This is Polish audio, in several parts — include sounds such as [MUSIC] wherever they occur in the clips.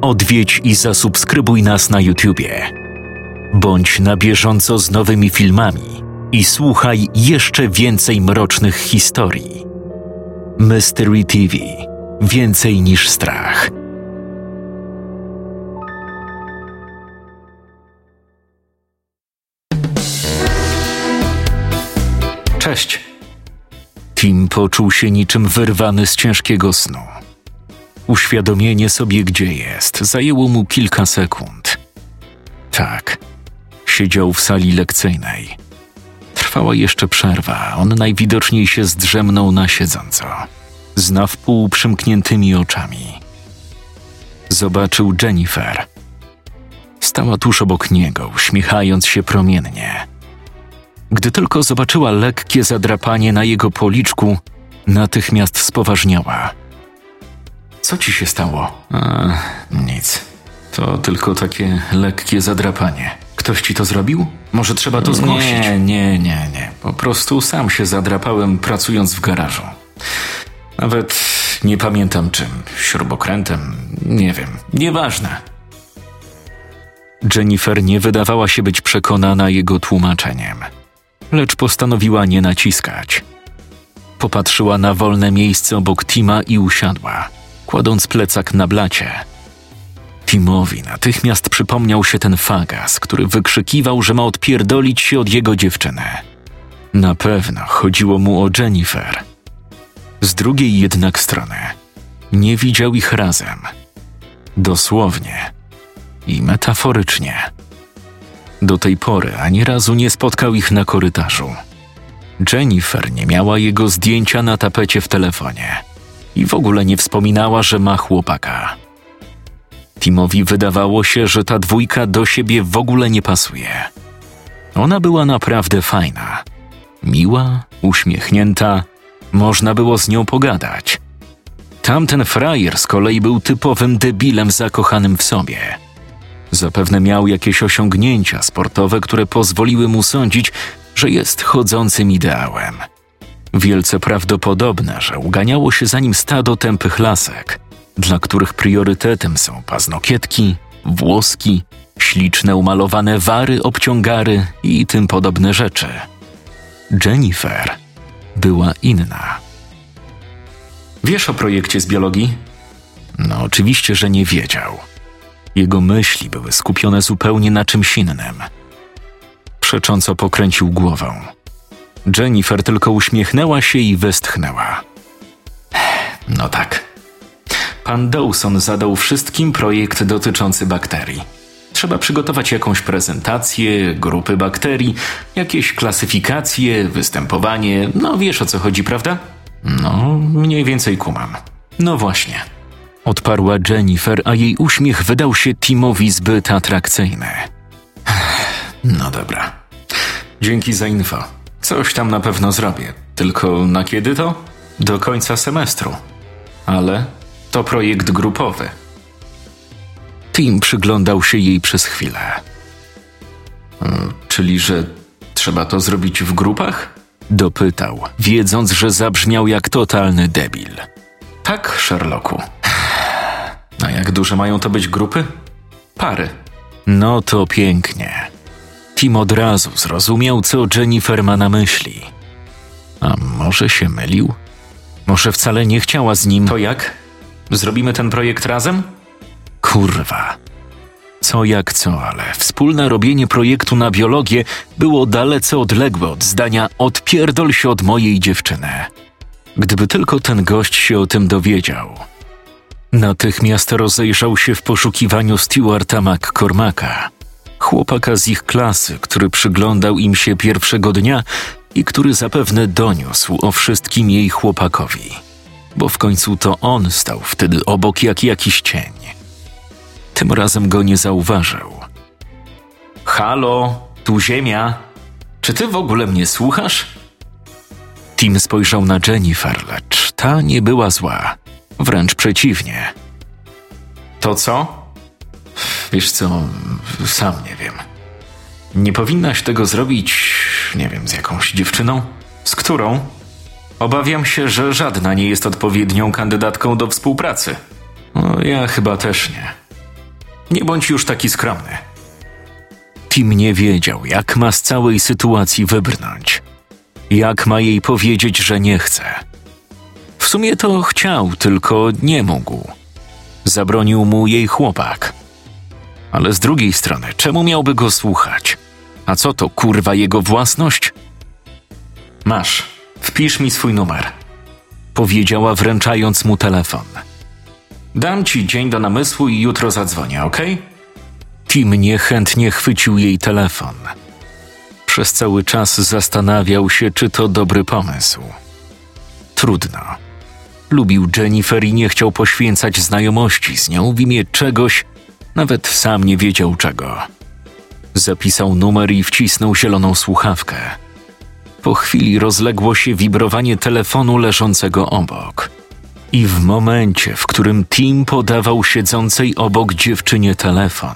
odwiedź i zasubskrybuj nas na YouTubie. Bądź na bieżąco z nowymi filmami i słuchaj jeszcze więcej mrocznych historii. Mystery TV Więcej niż strach. Cześć. Tim poczuł się niczym wyrwany z ciężkiego snu. Uświadomienie sobie, gdzie jest, zajęło mu kilka sekund. Tak, siedział w sali lekcyjnej. Trwała jeszcze przerwa, on najwidoczniej się zdrzemnął na siedząco, z na przymkniętymi oczami. Zobaczył Jennifer. Stała tuż obok niego, uśmiechając się promiennie. Gdy tylko zobaczyła lekkie zadrapanie na jego policzku, natychmiast spoważniała. Co ci się stało? A, nic. To tylko takie lekkie zadrapanie. Ktoś ci to zrobił? Może trzeba to zgłosić? Nie, nie, nie, nie. Po prostu sam się zadrapałem pracując w garażu. Nawet nie pamiętam czym. Śrubokrętem? Nie wiem. Nieważne. Jennifer nie wydawała się być przekonana jego tłumaczeniem, lecz postanowiła nie naciskać. Popatrzyła na wolne miejsce obok Tima i usiadła, kładąc plecak na blacie. Timowi natychmiast przypomniał się ten fagas, który wykrzykiwał, że ma odpierdolić się od jego dziewczyny. Na pewno chodziło mu o Jennifer. Z drugiej jednak strony nie widział ich razem. Dosłownie i metaforycznie. Do tej pory ani razu nie spotkał ich na korytarzu. Jennifer nie miała jego zdjęcia na tapecie w telefonie i w ogóle nie wspominała, że ma chłopaka. Timowi wydawało się, że ta dwójka do siebie w ogóle nie pasuje. Ona była naprawdę fajna. Miła, uśmiechnięta, można było z nią pogadać. Tamten frajer z kolei był typowym debilem zakochanym w sobie. Zapewne miał jakieś osiągnięcia sportowe, które pozwoliły mu sądzić, że jest chodzącym ideałem. Wielce prawdopodobne, że uganiało się za nim stado tępych lasek, dla których priorytetem są paznokietki, włoski, śliczne umalowane wary, obciągary i tym podobne rzeczy. Jennifer była inna. Wiesz o projekcie z biologii? No, oczywiście, że nie wiedział. Jego myśli były skupione zupełnie na czymś innym. Przecząco pokręcił głową. Jennifer tylko uśmiechnęła się i westchnęła. No tak. Pan Dawson zadał wszystkim projekt dotyczący bakterii. Trzeba przygotować jakąś prezentację, grupy bakterii, jakieś klasyfikacje, występowanie. No wiesz o co chodzi, prawda? No, mniej więcej kumam. No właśnie. Odparła Jennifer, a jej uśmiech wydał się Timowi zbyt atrakcyjny. No dobra. Dzięki za info. Coś tam na pewno zrobię. Tylko na kiedy to? Do końca semestru. Ale to projekt grupowy. Tim przyglądał się jej przez chwilę. Hmm, czyli, że trzeba to zrobić w grupach? Dopytał, wiedząc, że zabrzmiał jak totalny debil. Tak, Sherlocku. A [SIGHS] jak duże mają to być grupy? Pary. No to pięknie. Tim od razu zrozumiał, co Jennifer ma na myśli. A może się mylił? Może wcale nie chciała z nim. To jak? Zrobimy ten projekt razem? Kurwa. Co jak co, ale wspólne robienie projektu na biologię było dalece odległe od zdania odpierdol się od mojej dziewczyny. Gdyby tylko ten gość się o tym dowiedział. Natychmiast rozejrzał się w poszukiwaniu Stewarta McCormacka, chłopaka z ich klasy, który przyglądał im się pierwszego dnia i który zapewne doniósł o wszystkim jej chłopakowi, bo w końcu to on stał wtedy obok jak jakiś cień. Tym razem go nie zauważył. Halo, tu Ziemia. Czy ty w ogóle mnie słuchasz? Tim spojrzał na Jennifer, lecz ta nie była zła. Wręcz przeciwnie. To co? Wiesz co, sam nie wiem. Nie powinnaś tego zrobić, nie wiem, z jakąś dziewczyną? Z którą? Obawiam się, że żadna nie jest odpowiednią kandydatką do współpracy. No, ja chyba też nie. Nie bądź już taki skromny. Tim nie wiedział, jak ma z całej sytuacji wybrnąć. Jak ma jej powiedzieć, że nie chce. W sumie to chciał, tylko nie mógł. Zabronił mu jej chłopak. Ale z drugiej strony, czemu miałby go słuchać? A co to, kurwa, jego własność? Masz, wpisz mi swój numer. Powiedziała, wręczając mu telefon. Dam ci dzień do namysłu i jutro zadzwonię, ok? Tim niechętnie chwycił jej telefon. Przez cały czas zastanawiał się, czy to dobry pomysł. Trudno. Lubił Jennifer i nie chciał poświęcać znajomości z nią w imię czegoś, nawet sam nie wiedział czego. Zapisał numer i wcisnął zieloną słuchawkę. Po chwili rozległo się wibrowanie telefonu leżącego obok. I w momencie, w którym Tim podawał siedzącej obok dziewczynie telefon,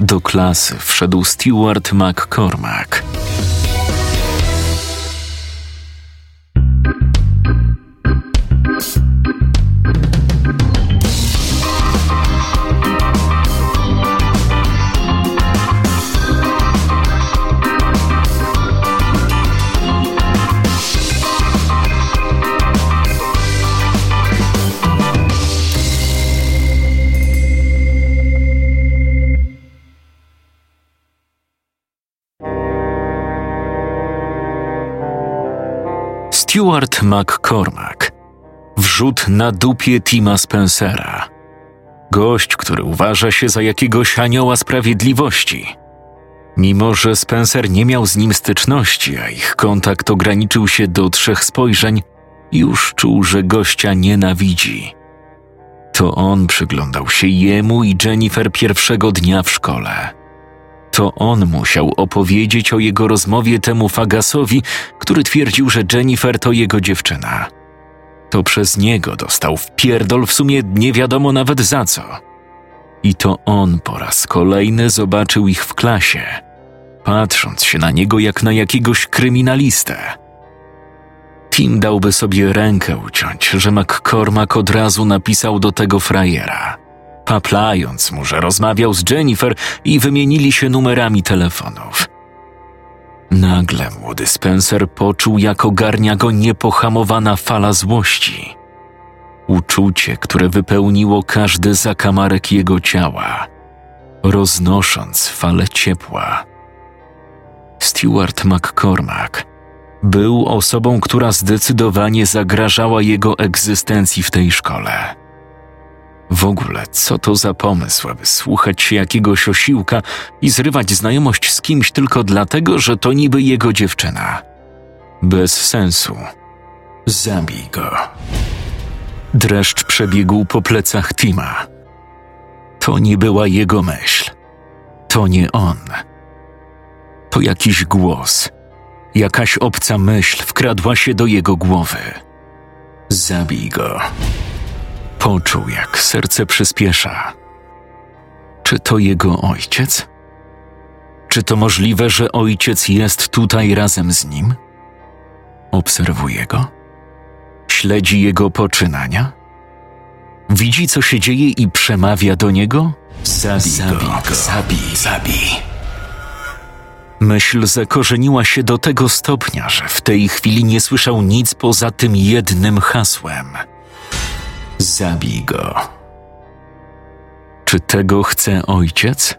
do klasy wszedł Stewart McCormack. Stuart McCormack. Wrzut na dupie Tima Spencera. Gość, który uważa się za jakiegoś anioła sprawiedliwości. Mimo, że Spencer nie miał z nim styczności, a ich kontakt ograniczył się do trzech spojrzeń, już czuł, że gościa nienawidzi. To on przyglądał się jemu i Jennifer pierwszego dnia w szkole. To on musiał opowiedzieć o jego rozmowie temu Fagasowi, który twierdził, że Jennifer to jego dziewczyna. To przez niego dostał wpierdol w sumie nie wiadomo nawet za co. I to on po raz kolejny zobaczył ich w klasie, patrząc się na niego jak na jakiegoś kryminalistę. Tim dałby sobie rękę uciąć, że McCormack od razu napisał do tego frajera – paplając mu, że rozmawiał z Jennifer i wymienili się numerami telefonów. Nagle młody Spencer poczuł, jak ogarnia go niepohamowana fala złości. Uczucie, które wypełniło każdy zakamarek jego ciała, roznosząc falę ciepła. Stewart McCormack był osobą, która zdecydowanie zagrażała jego egzystencji w tej szkole. W ogóle, co to za pomysł, aby słuchać jakiegoś osiłka i zrywać znajomość z kimś tylko dlatego, że to niby jego dziewczyna? Bez sensu. Zabij go. Dreszcz przebiegł po plecach Tima. To nie była jego myśl. To nie on. To jakiś głos. Jakaś obca myśl wkradła się do jego głowy. Zabij go. Poczuł, jak serce przyspiesza. Czy to jego ojciec? Czy to możliwe, że ojciec jest tutaj razem z nim? Obserwuje go? Śledzi jego poczynania? Widzi, co się dzieje i przemawia do niego? Zabij, zabij go, go, zabij, zabij. Myśl zakorzeniła się do tego stopnia, że w tej chwili nie słyszał nic poza tym jednym hasłem – Zabij go. Czy tego chce ojciec?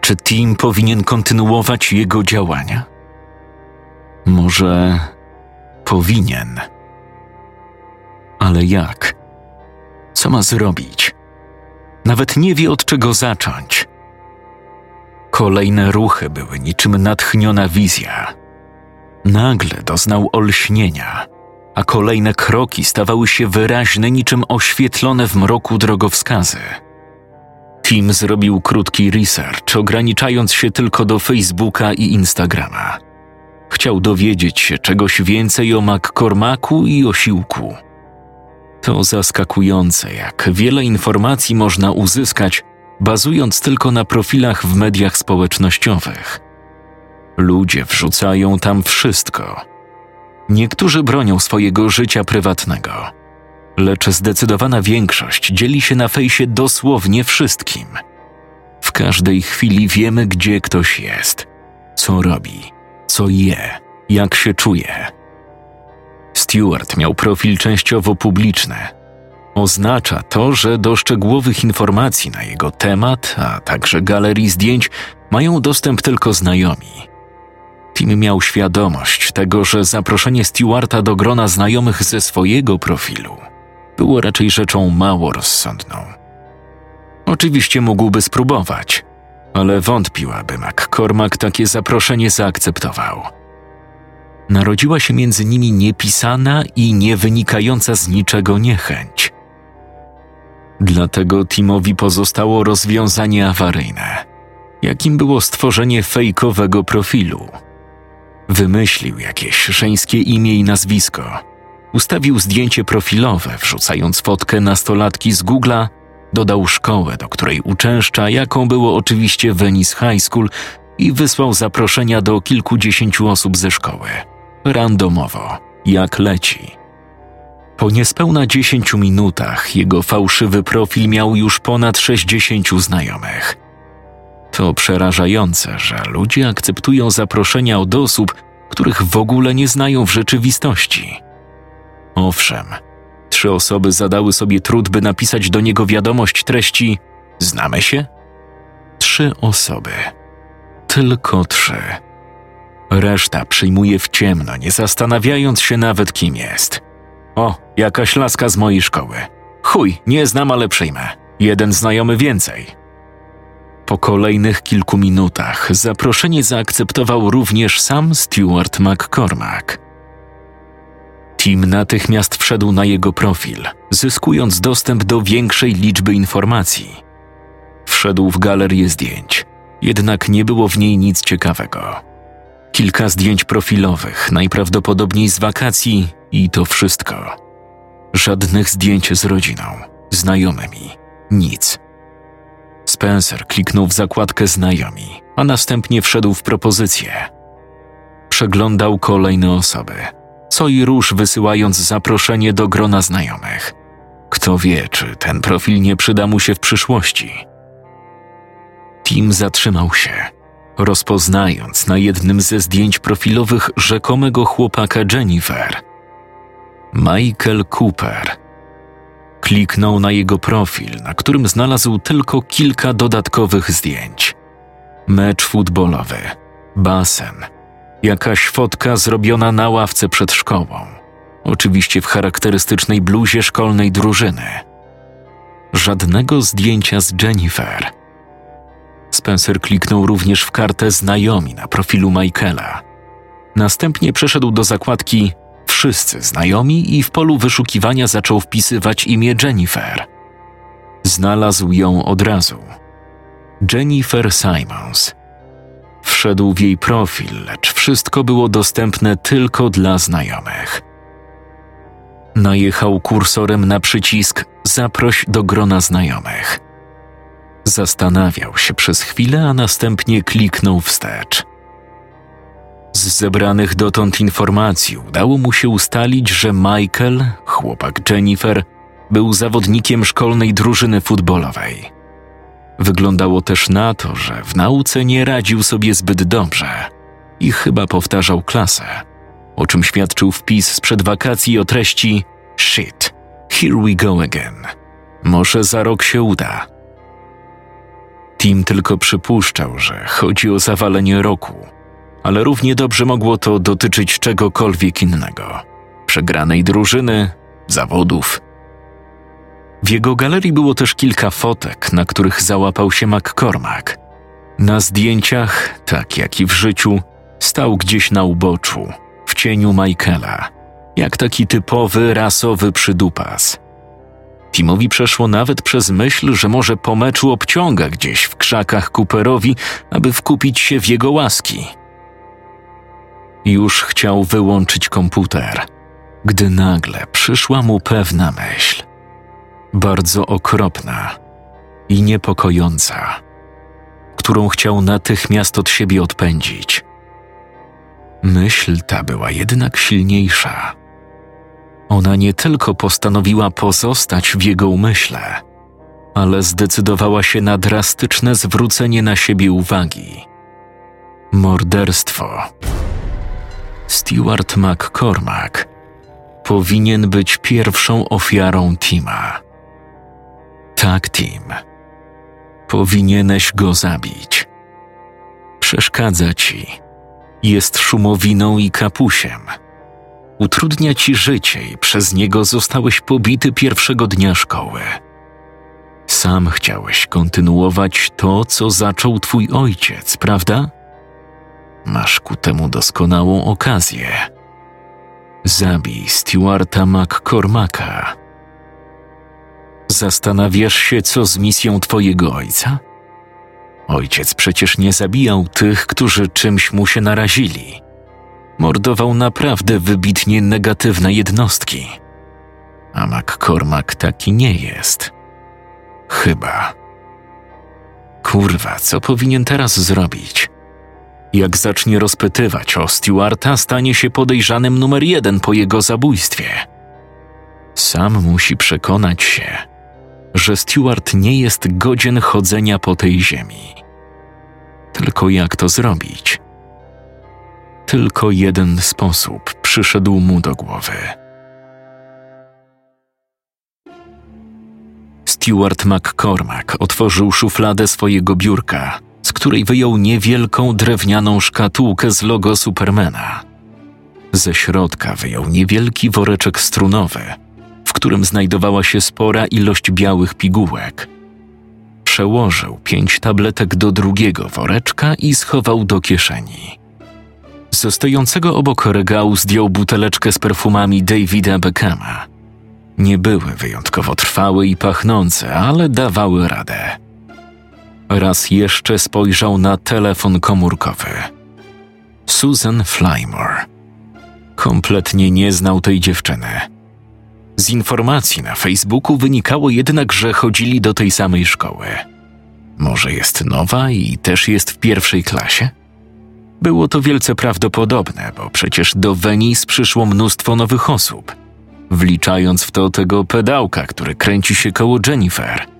Czy Tim powinien kontynuować jego działania? Może powinien. Ale jak? Co ma zrobić? Nawet nie wie od czego zacząć. Kolejne ruchy były niczym natchniona wizja. Nagle doznał olśnienia a kolejne kroki stawały się wyraźne niczym oświetlone w mroku drogowskazy. Tim zrobił krótki research, ograniczając się tylko do Facebooka i Instagrama. Chciał dowiedzieć się czegoś więcej o McCormacku i osiłku. To zaskakujące, jak wiele informacji można uzyskać, bazując tylko na profilach w mediach społecznościowych. Ludzie wrzucają tam wszystko – Niektórzy bronią swojego życia prywatnego, lecz zdecydowana większość dzieli się na fejsie dosłownie wszystkim – każdej chwili wiemy, gdzie ktoś jest, co robi, co je, jak się czuje. Stewart miał profil częściowo publiczny. Oznacza to, że do szczegółowych informacji na jego temat, a także galerii zdjęć mają dostęp tylko znajomi. Tim miał świadomość tego, że zaproszenie Stewarta do grona znajomych ze swojego profilu było raczej rzeczą mało rozsądną. Oczywiście mógłby spróbować, ale wątpił, aby McCormack takie zaproszenie zaakceptował. Narodziła się między nimi niepisana i niewynikająca z niczego niechęć. Dlatego Timowi pozostało rozwiązanie awaryjne, jakim było stworzenie fejkowego profilu. Wymyślił jakieś żeńskie imię i nazwisko. Ustawił zdjęcie profilowe, wrzucając fotkę nastolatki z Google'a, dodał szkołę, do której uczęszcza, jaką było oczywiście Venice High School i wysłał zaproszenia do kilkudziesięciu osób ze szkoły. Randomowo, jak leci. Po niespełna dziesięciu minutach jego fałszywy profil miał już ponad sześćdziesięciu znajomych. To przerażające, że ludzie akceptują zaproszenia od osób, których w ogóle nie znają w rzeczywistości. Owszem, trzy osoby zadały sobie trud, by napisać do niego wiadomość treści: Znamy się? Trzy osoby. Tylko trzy. Reszta przyjmuje w ciemno, nie zastanawiając się nawet, kim jest. O, jakaś laska z mojej szkoły. Chuj, nie znam, ale przyjmę. Jeden znajomy więcej. Po kolejnych kilku minutach zaproszenie zaakceptował również sam Stuart McCormack. Tim natychmiast wszedł na jego profil, zyskując dostęp do większej liczby informacji. Wszedł w galerię zdjęć, jednak nie było w niej nic ciekawego. Kilka zdjęć profilowych, najprawdopodobniej z wakacji, i to wszystko. Żadnych zdjęć z rodziną, znajomymi, nic. Spencer kliknął w zakładkę znajomi, a następnie wszedł w propozycję. Przeglądał kolejne osoby, co i róż wysyłając zaproszenie do grona znajomych. Kto wie, czy ten profil nie przyda mu się w przyszłości. Tim zatrzymał się, rozpoznając na jednym ze zdjęć profilowych rzekomego chłopaka Jennifer. Michael Cooper – Kliknął na jego profil, na którym znalazł tylko kilka dodatkowych zdjęć. Mecz futbolowy, basen, jakaś fotka zrobiona na ławce przed szkołą, oczywiście w charakterystycznej bluzie szkolnej drużyny. Żadnego zdjęcia z Jennifer. Spencer kliknął również w kartę znajomi na profilu Michaela. Następnie przeszedł do zakładki wszyscy znajomi i w polu wyszukiwania zaczął wpisywać imię Jennifer. Znalazł ją od razu. Jennifer Simons. Wszedł w jej profil, lecz wszystko było dostępne tylko dla znajomych. Najechał kursorem na przycisk Zaproś do grona znajomych. Zastanawiał się przez chwilę, a następnie kliknął wstecz. Z zebranych dotąd informacji udało mu się ustalić, że Michael, chłopak Jennifer, był zawodnikiem szkolnej drużyny futbolowej. Wyglądało też na to, że w nauce nie radził sobie zbyt dobrze i chyba powtarzał klasę, o czym świadczył wpis sprzed wakacji o treści Shit, here we go again. Może za rok się uda. Tim tylko przypuszczał, że chodzi o zawalenie roku – ale równie dobrze mogło to dotyczyć czegokolwiek innego przegranej drużyny, zawodów. W jego galerii było też kilka fotek, na których załapał się McCormack. Na zdjęciach, tak jak i w życiu, stał gdzieś na uboczu, w cieniu Michaela, jak taki typowy rasowy przydupas. Timowi przeszło nawet przez myśl, że może po meczu obciąga gdzieś w krzakach Cooperowi, aby wkupić się w jego łaski – już chciał wyłączyć komputer, gdy nagle przyszła mu pewna myśl. Bardzo okropna i niepokojąca, którą chciał natychmiast od siebie odpędzić. Myśl ta była jednak silniejsza. Ona nie tylko postanowiła pozostać w jego umyśle, ale zdecydowała się na drastyczne zwrócenie na siebie uwagi. Morderstwo. Stewart McCormack powinien być pierwszą ofiarą Tima. Tak, Tim. Powinieneś go zabić. Przeszkadza ci. Jest szumowiną i kapusiem. Utrudnia ci życie i przez niego zostałeś pobity pierwszego dnia szkoły. Sam chciałeś kontynuować to, co zaczął twój ojciec, prawda? Masz ku temu doskonałą okazję. Zabij Stewarta McCormacka. Zastanawiasz się, co z misją twojego ojca? Ojciec przecież nie zabijał tych, którzy czymś mu się narazili. Mordował naprawdę wybitnie negatywne jednostki. A McCormack taki nie jest. Chyba. Kurwa, co powinien teraz zrobić? Jak zacznie rozpytywać o Stewarta, stanie się podejrzanym numer jeden po jego zabójstwie. Sam musi przekonać się, że Stewart nie jest godzien chodzenia po tej ziemi. Tylko jak to zrobić? Tylko jeden sposób przyszedł mu do głowy. Stewart McCormack otworzył szufladę swojego biurka, której wyjął niewielką drewnianą szkatułkę z logo Supermana. Ze środka wyjął niewielki woreczek strunowy, w którym znajdowała się spora ilość białych pigułek. Przełożył pięć tabletek do drugiego woreczka i schował do kieszeni. Ze stojącego obok regału zdjął buteleczkę z perfumami Davida Beckhama. Nie były wyjątkowo trwałe i pachnące, ale dawały radę. Raz jeszcze spojrzał na telefon komórkowy. Susan Flymore. Kompletnie nie znał tej dziewczyny. Z informacji na Facebooku wynikało jednak, że chodzili do tej samej szkoły. Może jest nowa i też jest w pierwszej klasie? Było to wielce prawdopodobne, bo przecież do Venice przyszło mnóstwo nowych osób, wliczając w to tego pedałka, który kręci się koło Jennifer.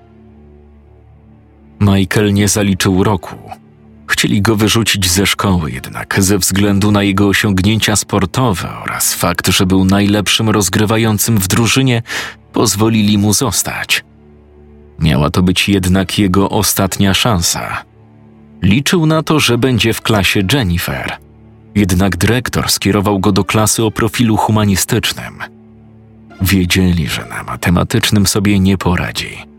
Michael nie zaliczył roku. Chcieli go wyrzucić ze szkoły jednak ze względu na jego osiągnięcia sportowe oraz fakt, że był najlepszym rozgrywającym w drużynie, pozwolili mu zostać. Miała to być jednak jego ostatnia szansa. Liczył na to, że będzie w klasie Jennifer. Jednak dyrektor skierował go do klasy o profilu humanistycznym. Wiedzieli, że na matematycznym sobie nie poradzi.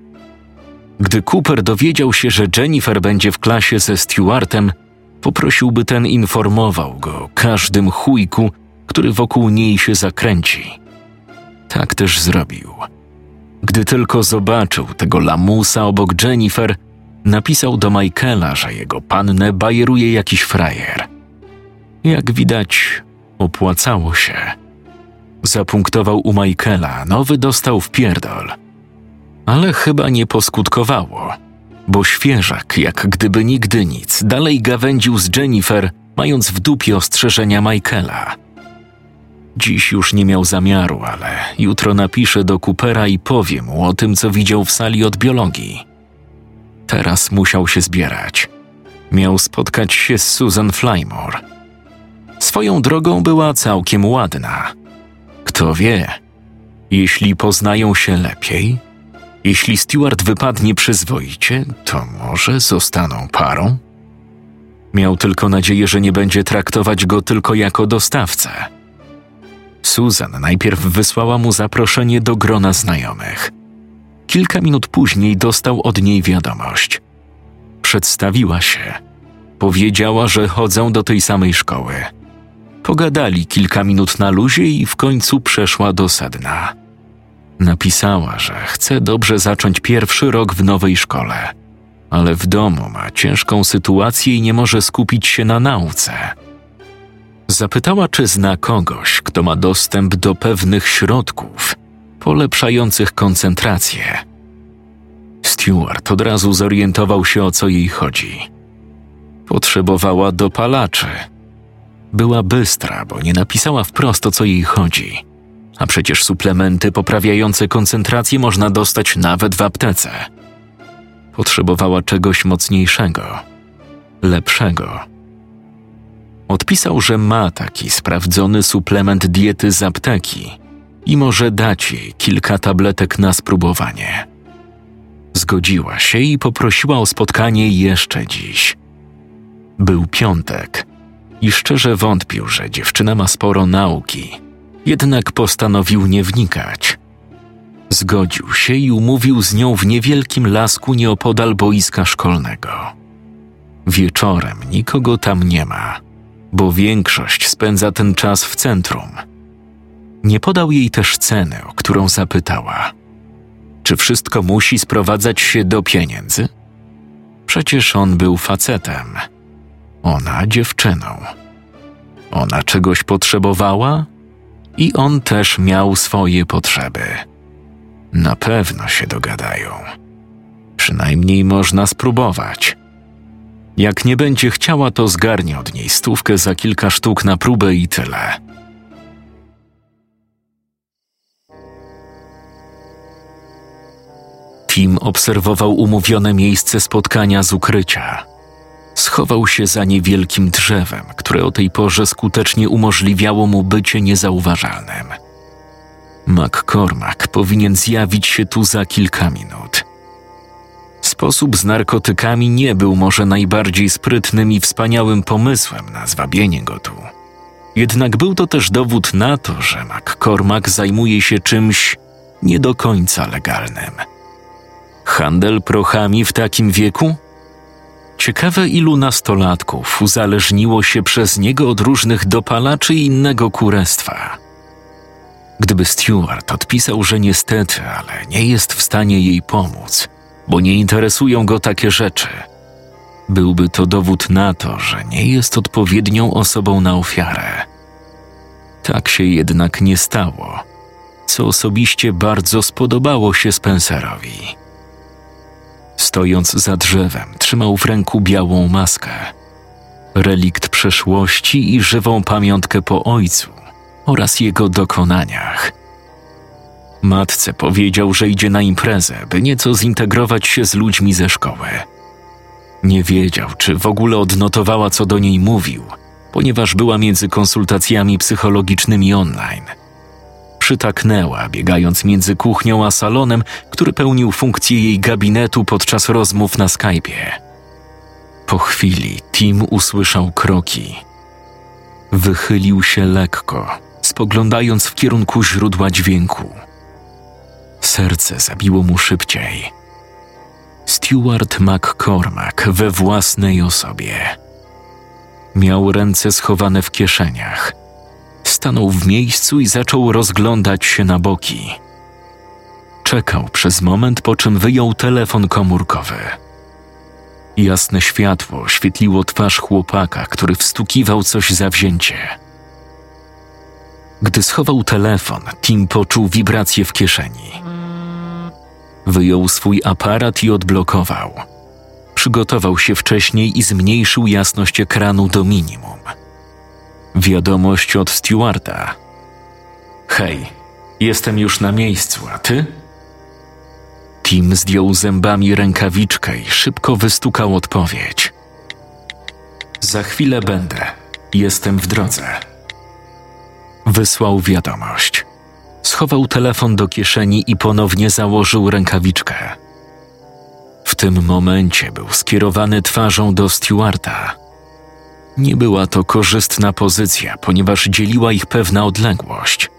Gdy Cooper dowiedział się, że Jennifer będzie w klasie ze Stewartem, poprosił, by ten informował go o każdym chujku, który wokół niej się zakręci. Tak też zrobił. Gdy tylko zobaczył tego lamusa obok Jennifer, napisał do Michaela, że jego pannę bajeruje jakiś frajer. Jak widać, opłacało się. Zapunktował u Michaela, nowy dostał w pierdol. Ale chyba nie poskutkowało, bo świeżak, jak gdyby nigdy nic, dalej gawędził z Jennifer, mając w dupie ostrzeżenia Michaela. Dziś już nie miał zamiaru, ale jutro napisze do Coopera i powie mu o tym, co widział w sali od biologii. Teraz musiał się zbierać. Miał spotkać się z Susan Flymore. Swoją drogą była całkiem ładna. Kto wie, jeśli poznają się lepiej, jeśli Stewart wypadnie przyzwoicie, to może zostaną parą? Miał tylko nadzieję, że nie będzie traktować go tylko jako dostawcę. Susan najpierw wysłała mu zaproszenie do grona znajomych. Kilka minut później dostał od niej wiadomość. Przedstawiła się. Powiedziała, że chodzą do tej samej szkoły. Pogadali kilka minut na luzie i w końcu przeszła do sedna. Napisała, że chce dobrze zacząć pierwszy rok w nowej szkole, ale w domu ma ciężką sytuację i nie może skupić się na nauce. Zapytała, czy zna kogoś, kto ma dostęp do pewnych środków polepszających koncentrację. Stewart od razu zorientował się, o co jej chodzi. Potrzebowała dopalaczy. Była bystra, bo nie napisała wprost, o co jej chodzi. A przecież suplementy poprawiające koncentrację można dostać nawet w aptece. Potrzebowała czegoś mocniejszego, lepszego. Odpisał, że ma taki sprawdzony suplement diety z apteki i może dać jej kilka tabletek na spróbowanie. Zgodziła się i poprosiła o spotkanie jeszcze dziś. Był piątek i szczerze wątpił, że dziewczyna ma sporo nauki, jednak postanowił nie wnikać. Zgodził się i umówił z nią w niewielkim lasku nieopodal boiska szkolnego. Wieczorem nikogo tam nie ma, bo większość spędza ten czas w centrum. Nie podał jej też ceny, o którą zapytała. Czy wszystko musi sprowadzać się do pieniędzy? Przecież on był facetem, ona dziewczyną. Ona czegoś potrzebowała i on też miał swoje potrzeby. Na pewno się dogadają. Przynajmniej można spróbować. Jak nie będzie chciała, to zgarnie od niej stówkę za kilka sztuk na próbę i tyle. Tim obserwował umówione miejsce spotkania z ukrycia. Schował się za niewielkim drzewem, które o tej porze skutecznie umożliwiało mu bycie niezauważalnym. McCormack powinien zjawić się tu za kilka minut. Sposób z narkotykami nie był może najbardziej sprytnym i wspaniałym pomysłem na zwabienie go tu. Jednak był to też dowód na to, że McCormack zajmuje się czymś nie do końca legalnym. Handel prochami w takim wieku? Ciekawe, ilu nastolatków uzależniło się przez niego od różnych dopalaczy i innego kurestwa. Gdyby Stewart odpisał, że niestety, ale nie jest w stanie jej pomóc, bo nie interesują go takie rzeczy, byłby to dowód na to, że nie jest odpowiednią osobą na ofiarę. Tak się jednak nie stało, co osobiście bardzo spodobało się Spencerowi. Stojąc za drzewem, trzymał w ręku białą maskę. Relikt przeszłości i żywą pamiątkę po ojcu oraz jego dokonaniach. Matce powiedział, że idzie na imprezę, by nieco zintegrować się z ludźmi ze szkoły. Nie wiedział, czy w ogóle odnotowała, co do niej mówił, ponieważ była między konsultacjami psychologicznymi online – przytaknęła, biegając między kuchnią a salonem, który pełnił funkcję jej gabinetu podczas rozmów na Skype'ie. Po chwili Tim usłyszał kroki. Wychylił się lekko, spoglądając w kierunku źródła dźwięku. Serce zabiło mu szybciej. Stewart McCormack we własnej osobie. Miał ręce schowane w kieszeniach – stanął w miejscu i zaczął rozglądać się na boki. Czekał przez moment, po czym wyjął telefon komórkowy. Jasne światło oświetliło twarz chłopaka, który wstukiwał coś zawzięcie. Gdy schował telefon, Tim poczuł wibrację w kieszeni. Wyjął swój aparat i odblokował. Przygotował się wcześniej i zmniejszył jasność ekranu do minimum. Wiadomość od Stewarta. Hej, jestem już na miejscu, a ty? Tim zdjął zębami rękawiczkę i szybko wystukał odpowiedź. Za chwilę będę. Jestem w drodze. Wysłał wiadomość. Schował telefon do kieszeni i ponownie założył rękawiczkę. W tym momencie był skierowany twarzą do Stewarta nie była to korzystna pozycja, ponieważ dzieliła ich pewna odległość.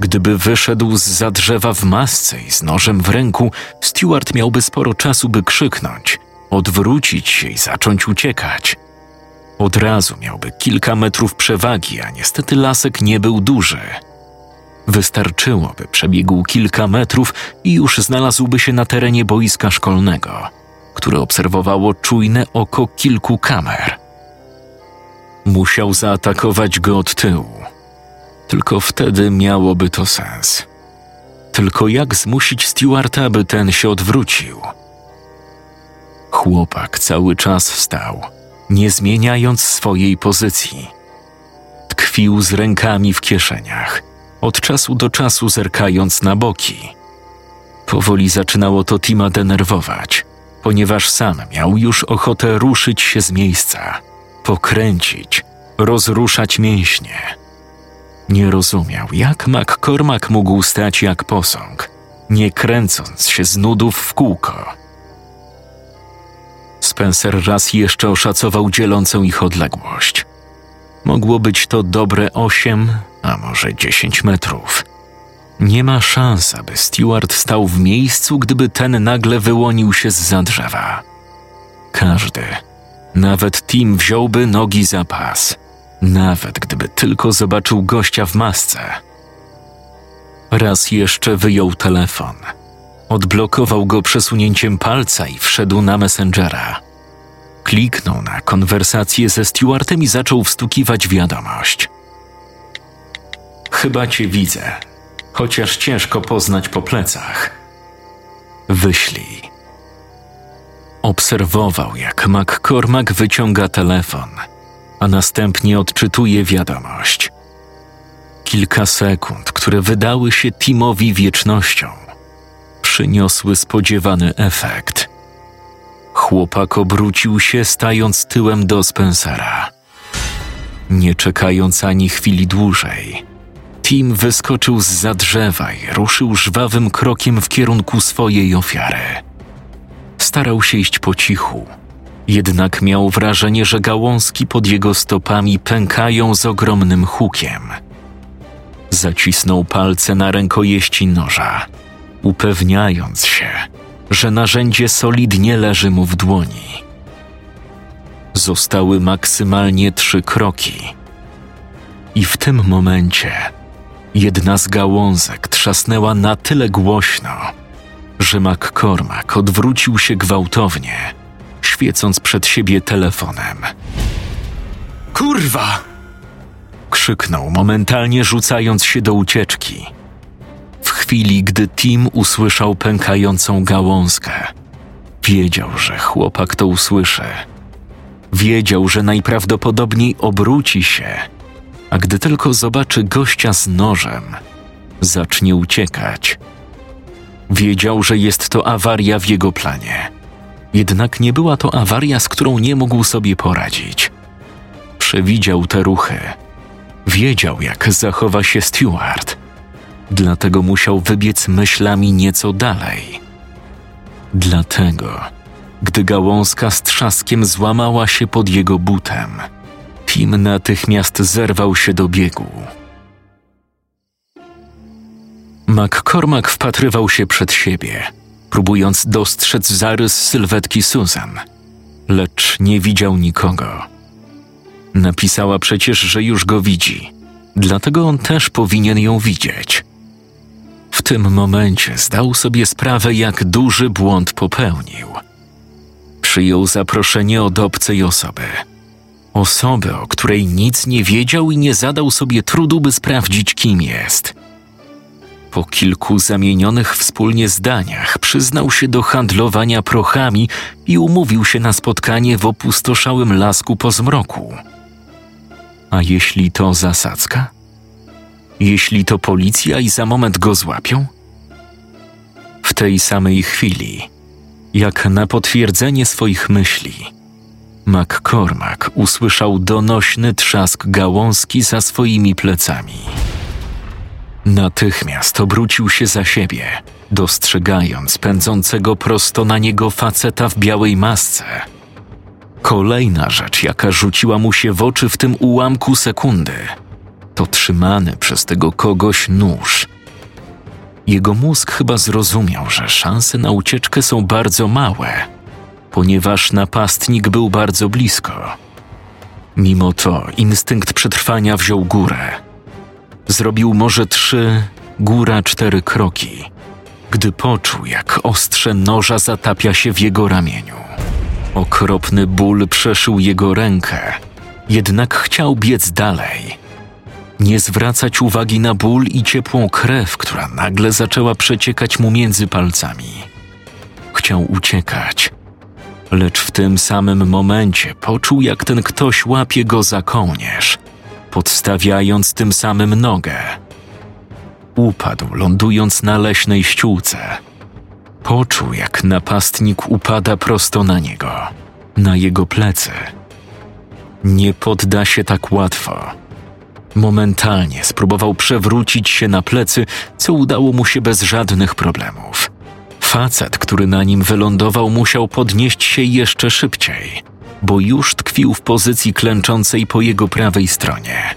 Gdyby wyszedł z za drzewa w masce i z nożem w ręku, Stewart miałby sporo czasu, by krzyknąć, odwrócić się i zacząć uciekać. Od razu miałby kilka metrów przewagi, a niestety lasek nie był duży. Wystarczyłoby przebiegł kilka metrów i już znalazłby się na terenie boiska szkolnego, które obserwowało czujne oko kilku kamer. Musiał zaatakować go od tyłu. Tylko wtedy miałoby to sens. Tylko jak zmusić Stewarta, by ten się odwrócił? Chłopak cały czas stał, nie zmieniając swojej pozycji. Tkwił z rękami w kieszeniach, od czasu do czasu zerkając na boki. Powoli zaczynało to Tima denerwować. ponieważ sam miał już ochotę ruszyć się z miejsca, pokręcić, rozruszać mięśnie. Nie rozumiał, jak McCormack mógł stać jak posąg, nie kręcąc się z nudów w kółko. Spencer raz jeszcze oszacował dzielącą ich odległość. Mogło być to dobre osiem, a może dziesięć metrów. Nie ma szans, aby Stewart stał w miejscu, gdyby ten nagle wyłonił się z za drzewa. Każdy, nawet Tim wziąłby nogi za pas, nawet gdyby tylko zobaczył gościa w masce. Raz jeszcze wyjął telefon. Odblokował go przesunięciem palca i wszedł na Messengera. Kliknął na konwersację ze Stewartem i zaczął wstukiwać wiadomość. Chyba cię widzę, chociaż ciężko poznać po plecach. Wyślij. Obserwował, jak McCormack wyciąga telefon, a następnie odczytuje wiadomość. Kilka sekund, które wydały się Timowi wiecznością, przyniosły spodziewany efekt. Chłopak obrócił się, stając tyłem do Spencera. Nie czekając ani chwili dłużej, Tim wyskoczył z za drzewa i ruszył żwawym krokiem w kierunku swojej ofiary. Starał się iść po cichu, jednak miał wrażenie, że gałązki pod jego stopami pękają z ogromnym hukiem. Zacisnął palce na rękojeści noża, upewniając się, że narzędzie solidnie leży mu w dłoni. Zostały maksymalnie trzy kroki. I w tym momencie jedna z gałązek trzasnęła na tyle głośno, że McCormack odwrócił się gwałtownie, świecąc przed siebie telefonem. Kurwa! krzyknął, momentalnie rzucając się do ucieczki. W chwili, gdy Tim usłyszał pękającą gałązkę, wiedział, że chłopak to usłyszy. Wiedział, że najprawdopodobniej obróci się, a gdy tylko zobaczy gościa z nożem, zacznie uciekać. Wiedział, że jest to awaria w jego planie. Jednak nie była to awaria, z którą nie mógł sobie poradzić. Przewidział te ruchy. Wiedział, jak zachowa się Stewart. Dlatego musiał wybiec myślami nieco dalej. Dlatego, gdy gałązka z trzaskiem złamała się pod jego butem, Tim natychmiast zerwał się do biegu. McCormack wpatrywał się przed siebie, próbując dostrzec zarys sylwetki Susan, lecz nie widział nikogo. Napisała przecież, że już go widzi, dlatego on też powinien ją widzieć. W tym momencie zdał sobie sprawę, jak duży błąd popełnił. Przyjął zaproszenie od obcej osoby. Osoby, o której nic nie wiedział i nie zadał sobie trudu, by sprawdzić, kim jest. Po kilku zamienionych wspólnie zdaniach przyznał się do handlowania prochami i umówił się na spotkanie w opustoszałym lasku po zmroku. A jeśli to zasadzka? Jeśli to policja i za moment go złapią? W tej samej chwili, jak na potwierdzenie swoich myśli, McCormack usłyszał donośny trzask gałązki za swoimi plecami. Natychmiast obrócił się za siebie, dostrzegając pędzącego prosto na niego faceta w białej masce. Kolejna rzecz, jaka rzuciła mu się w oczy w tym ułamku sekundy, to trzymany przez tego kogoś nóż. Jego mózg chyba zrozumiał, że szanse na ucieczkę są bardzo małe, ponieważ napastnik był bardzo blisko. Mimo to instynkt przetrwania wziął górę Zrobił może trzy, góra cztery kroki, gdy poczuł, jak ostrze noża zatapia się w jego ramieniu. Okropny ból przeszył jego rękę, jednak chciał biec dalej. Nie zwracać uwagi na ból i ciepłą krew, która nagle zaczęła przeciekać mu między palcami. Chciał uciekać, lecz w tym samym momencie poczuł, jak ten ktoś łapie go za kołnierz – podstawiając tym samym nogę. Upadł, lądując na leśnej ściółce. Poczuł, jak napastnik upada prosto na niego, na jego plecy. Nie podda się tak łatwo. Momentalnie spróbował przewrócić się na plecy, co udało mu się bez żadnych problemów. Facet, który na nim wylądował, musiał podnieść się jeszcze szybciej, bo już tkwił w pozycji klęczącej po jego prawej stronie.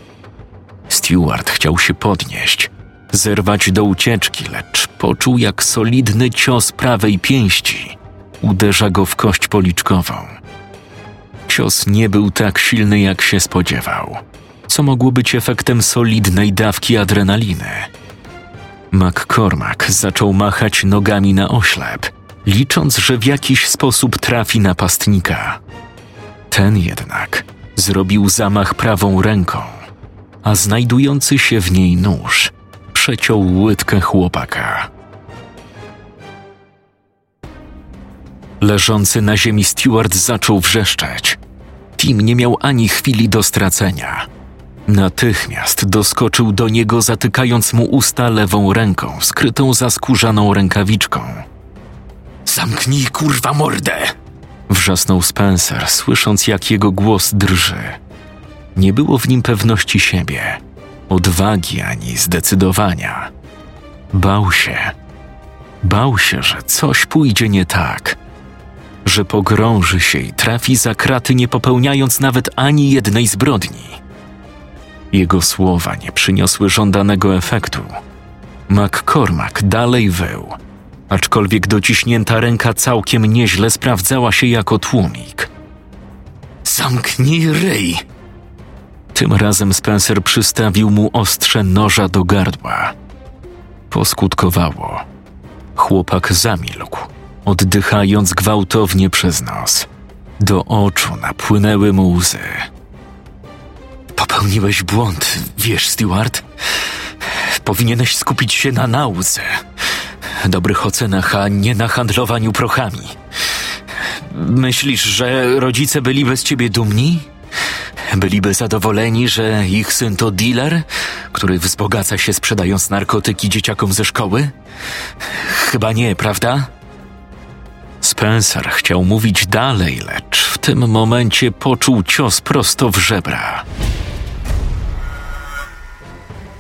Stewart chciał się podnieść, zerwać do ucieczki, lecz poczuł, jak solidny cios prawej pięści uderza go w kość policzkową. Cios nie był tak silny, jak się spodziewał, co mogło być efektem solidnej dawki adrenaliny. McCormack zaczął machać nogami na oślep, licząc, że w jakiś sposób trafi napastnika. Ten jednak zrobił zamach prawą ręką, a znajdujący się w niej nóż przeciął łydkę chłopaka. Leżący na ziemi Stewart zaczął wrzeszczeć. Tim nie miał ani chwili do stracenia. Natychmiast doskoczył do niego, zatykając mu usta lewą ręką, skrytą za skórzaną rękawiczką. Zamknij kurwa mordę! Wrzasnął Spencer, słysząc jak jego głos drży. Nie było w nim pewności siebie, odwagi ani zdecydowania. Bał się. Bał się, że coś pójdzie nie tak, że pogrąży się i trafi za kraty, nie popełniając nawet ani jednej zbrodni. Jego słowa nie przyniosły żądanego efektu. McCormack dalej wył, aczkolwiek dociśnięta ręka całkiem nieźle sprawdzała się jako tłumik. Zamknij ryj! Tym razem Spencer przystawił mu ostrze noża do gardła. Poskutkowało. Chłopak zamilkł, oddychając gwałtownie przez nos. Do oczu napłynęły mu łzy. Popełniłeś błąd, wiesz, Stewart? Powinieneś skupić się na nauce, dobrych ocenach, a nie na handlowaniu prochami. Myślisz, że rodzice byliby z ciebie dumni? Byliby zadowoleni, że ich syn to dealer, który wzbogaca się sprzedając narkotyki dzieciakom ze szkoły? Chyba nie, prawda? Spencer chciał mówić dalej, lecz w tym momencie poczuł cios prosto w żebra.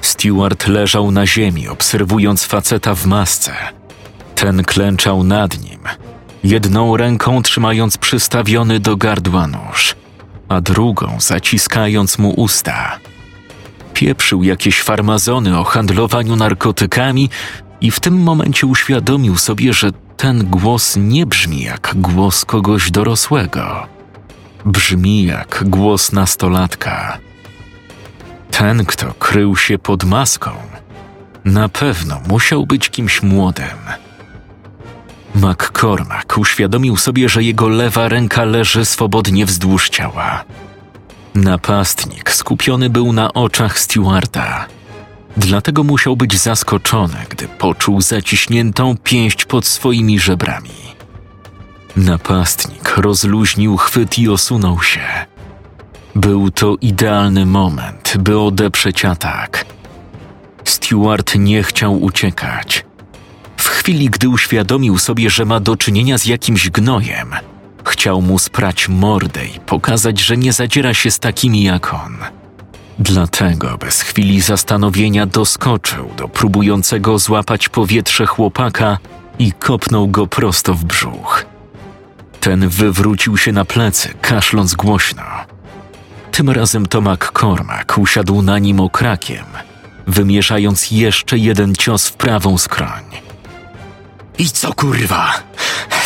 Stewart leżał na ziemi, obserwując faceta w masce. Ten klęczał nad nim, jedną ręką trzymając przystawiony do gardła nóż, a drugą zaciskając mu usta. Pieprzył jakieś farmazony o handlowaniu narkotykami i w tym momencie uświadomił sobie, że ten głos nie brzmi jak głos kogoś dorosłego. Brzmi jak głos nastolatka. Ten, kto krył się pod maską, na pewno musiał być kimś młodym. McCormack uświadomił sobie, że jego lewa ręka leży swobodnie wzdłuż ciała. Napastnik skupiony był na oczach Stewarta. Dlatego musiał być zaskoczony, gdy poczuł zaciśniętą pięść pod swoimi żebrami. Napastnik rozluźnił chwyt i osunął się. Był to idealny moment, by odeprzeć atak. Stewart nie chciał uciekać. W chwili, gdy uświadomił sobie, że ma do czynienia z jakimś gnojem, chciał mu sprać mordę i pokazać, że nie zadziera się z takimi jak on. Dlatego bez chwili zastanowienia doskoczył do próbującego złapać powietrze chłopaka i kopnął go prosto w brzuch. Ten wywrócił się na plecy, kaszląc głośno. Tym razem to McCormack usiadł na nim okrakiem, wymierzając jeszcze jeden cios w prawą skroń. I co kurwa?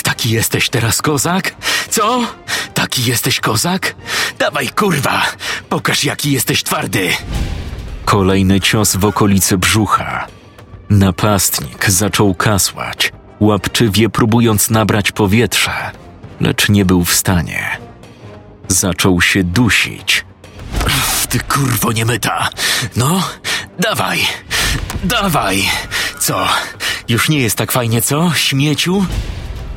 Taki jesteś teraz kozak? Co? Taki jesteś kozak? Dawaj kurwa, pokaż jaki jesteś twardy. Kolejny cios w okolicy brzucha. Napastnik zaczął kasłać, łapczywie próbując nabrać powietrze, lecz nie był w stanie. Zaczął się dusić. Ty kurwo niemyta. No, dawaj, dawaj. Co, już nie jest tak fajnie, co, śmieciu?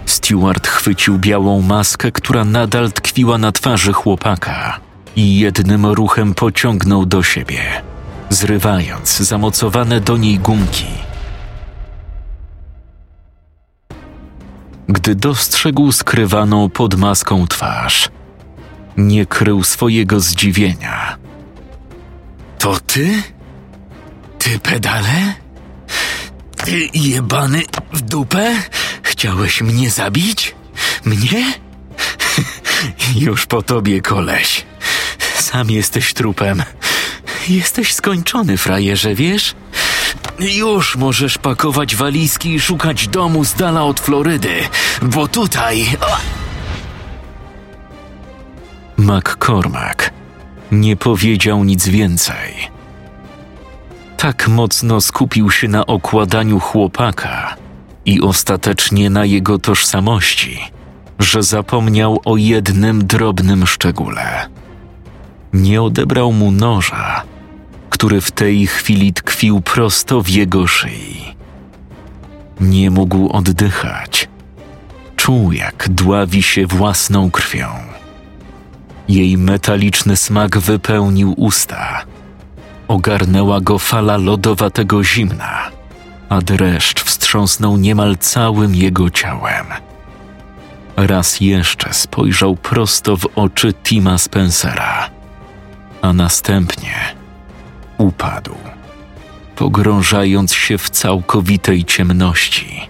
Stewart chwycił białą maskę, która nadal tkwiła na twarzy chłopaka i jednym ruchem pociągnął do siebie, zrywając zamocowane do niej gumki. gdy dostrzegł skrywaną pod maską twarz. Nie krył swojego zdziwienia. To ty? Ty pedale? Ty jebany w dupę? Chciałeś mnie zabić? Mnie? [LAUGHS] Już po tobie, koleś. Sam jesteś trupem. Jesteś skończony, frajerze, wiesz? Już możesz pakować walizki i szukać domu z dala od Florydy, bo tutaj... McCormack nie powiedział nic więcej. Tak mocno skupił się na okładaniu chłopaka i ostatecznie na jego tożsamości, że zapomniał o jednym drobnym szczególe. Nie odebrał mu noża, który w tej chwili tkwił prosto w jego szyi. Nie mógł oddychać. Czuł, jak dławi się własną krwią. Jej metaliczny smak wypełnił usta. Ogarnęła go fala lodowatego zimna, a dreszcz wstrząsnął niemal całym jego ciałem. Raz jeszcze spojrzał prosto w oczy Tima Spencera, a następnie upadł, pogrążając się w całkowitej ciemności.